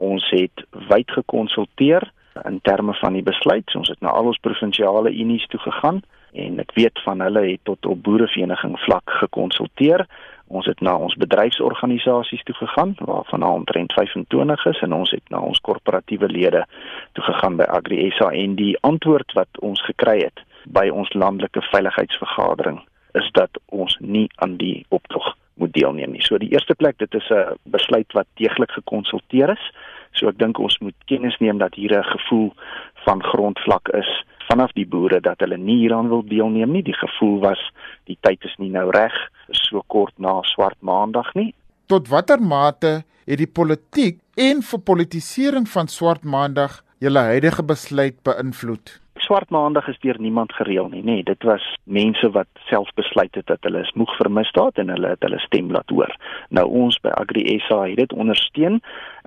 Ons het wyd gekonsulteer in terme van die besluit. Ons het na al ons provinsiale unies toe gegaan en ek weet van hulle het tot op boerevereniging vlak gekonsulteer. Ons het na ons bedryfsorganisasies toe gegaan waarvan omtrent 25 is en ons het na ons korporatiewe lede toe gegaan by Agri SA en die antwoord wat ons gekry het by ons landelike veiligheidsvergadering is dat ons nie aan die optog moet deelneem nie. So die eerste plek dit is 'n besluit wat deeglik gekonsulteer is. So ek dink ons moet kennis neem dat hier 'n gevoel van grondvlak is vanaf die boere dat hulle nie hieraan wil deelneem nie. Die gevoel was die tyd is nie nou reg so kort na swart maandag nie. Tot watter mate het die politiek en verpolitisering van swart maandag julle huidige besluit beïnvloed? Swart maandag is deur niemand gereël nie, nê. Nee, dit was mense wat self besluit het dat hulle is moeg vir misdaad en hulle het hulle stem laat hoor. Nou ons by Agri SA het dit ondersteun.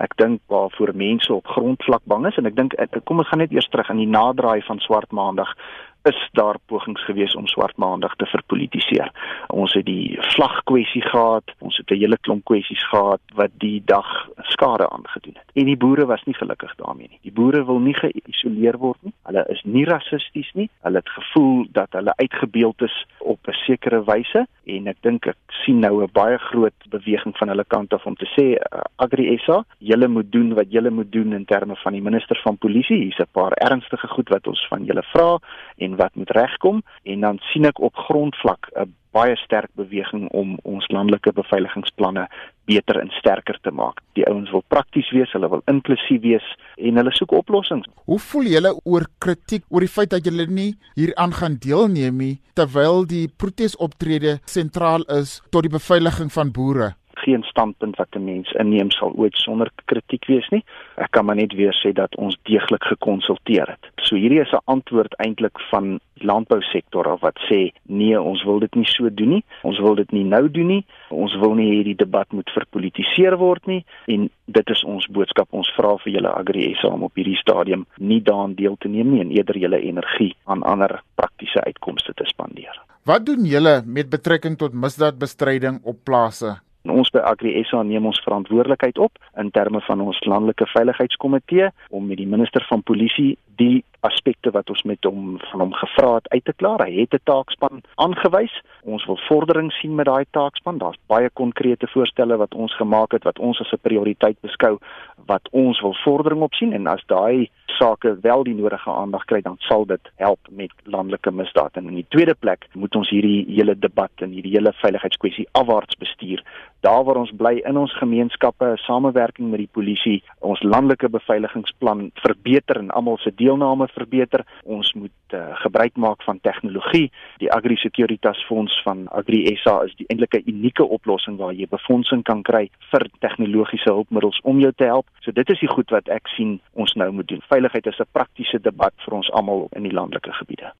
Ek dink waarvoor mense op grondvlak bang is en ek dink kom ons gaan net eers terug aan die naderdraai van swart maandag is daar pogings gewees om swart maandag te verpolitiseer. Ons het die vlagkwessie gehad, ons het 'n hele klomp kwessies gehad wat die dag skade aangedoen het. En die boere was nie gelukkig daarmee nie. Die boere wil nie geïsoleer word nie. Hulle is nie rassisties nie. Hulle het gevoel dat hulle uitgebeeld is op 'n sekere wyse en ek dink ek sien nou 'n baie groot beweging van hulle kant af om te sê uh, Agri SA, julle moet doen wat julle moet doen in terme van die minister van polisie. Hier's 'n paar ernstige goed wat ons van julle vra en wat moet regkom en dan sien ek op grondvlak 'n baie sterk beweging om ons landelike beveiligingsplanne beter en sterker te maak. Die ouens wil prakties wees, hulle wil inklusief wees en hulle soek oplossings. Hoe voel julle oor kritiek oor die feit dat julle nie hieraan gaan deelneem nie terwyl die protesoptrede sentraal is tot die beveiliging van boere? geen standpunt wat 'n mens inneem sal ooit sonder kritiek wees nie. Ek kan maar net weer sê dat ons deeglik gekonsulteer het. So hierdie is 'n antwoord eintlik van die landbousektor af wat sê nee, ons wil dit nie so doen nie. Ons wil dit nie nou doen nie. Ons wil nie hierdie debat moet verpolitiseer word nie en dit is ons boodskap. Ons vra vir julle Agri SA om op hierdie stadium nie daaraan deel te neem nie en eerder julle energie aan ander praktiese uitkomste te spandeer. Wat doen julle met betrekking tot misdaadbestryding op plase? Ons by Agri SA neem ons verantwoordelikheid op in terme van ons landelike veiligheidskomitee om met die minister van polisie die aspekte wat ons met hom van hom gevra het uit te klaar. Hy het 'n taakspan aangewys. Ons wil vordering sien met daai taakspan. Daar's baie konkrete voorstelle wat ons gemaak het wat ons as 'n prioriteit beskou wat ons wil vordering op sien en as daai sake wel die nodige aandag kry dan sal dit help met landelike misdaad. En in die tweede plek moet ons hierdie hele debat en hierdie hele veiligheidskwessie afwaarts bestuur. Daar waar ons bly in ons gemeenskappe, samewerking met die polisie, ons landelike beveiligingsplan verbeter en almal se deelname verbeter. Ons moet uh, gebruik maak van tegnologie. Die Agri Securitas Fonds van Agri SA is die eintlike unieke oplossing waar jy befondsing kan kry vir tegnologiese hulpmiddels om jou te help. So dit is die goed wat ek sien ons nou moet doen. Veiligheid is 'n praktiese debat vir ons almal in die landelike gebiede.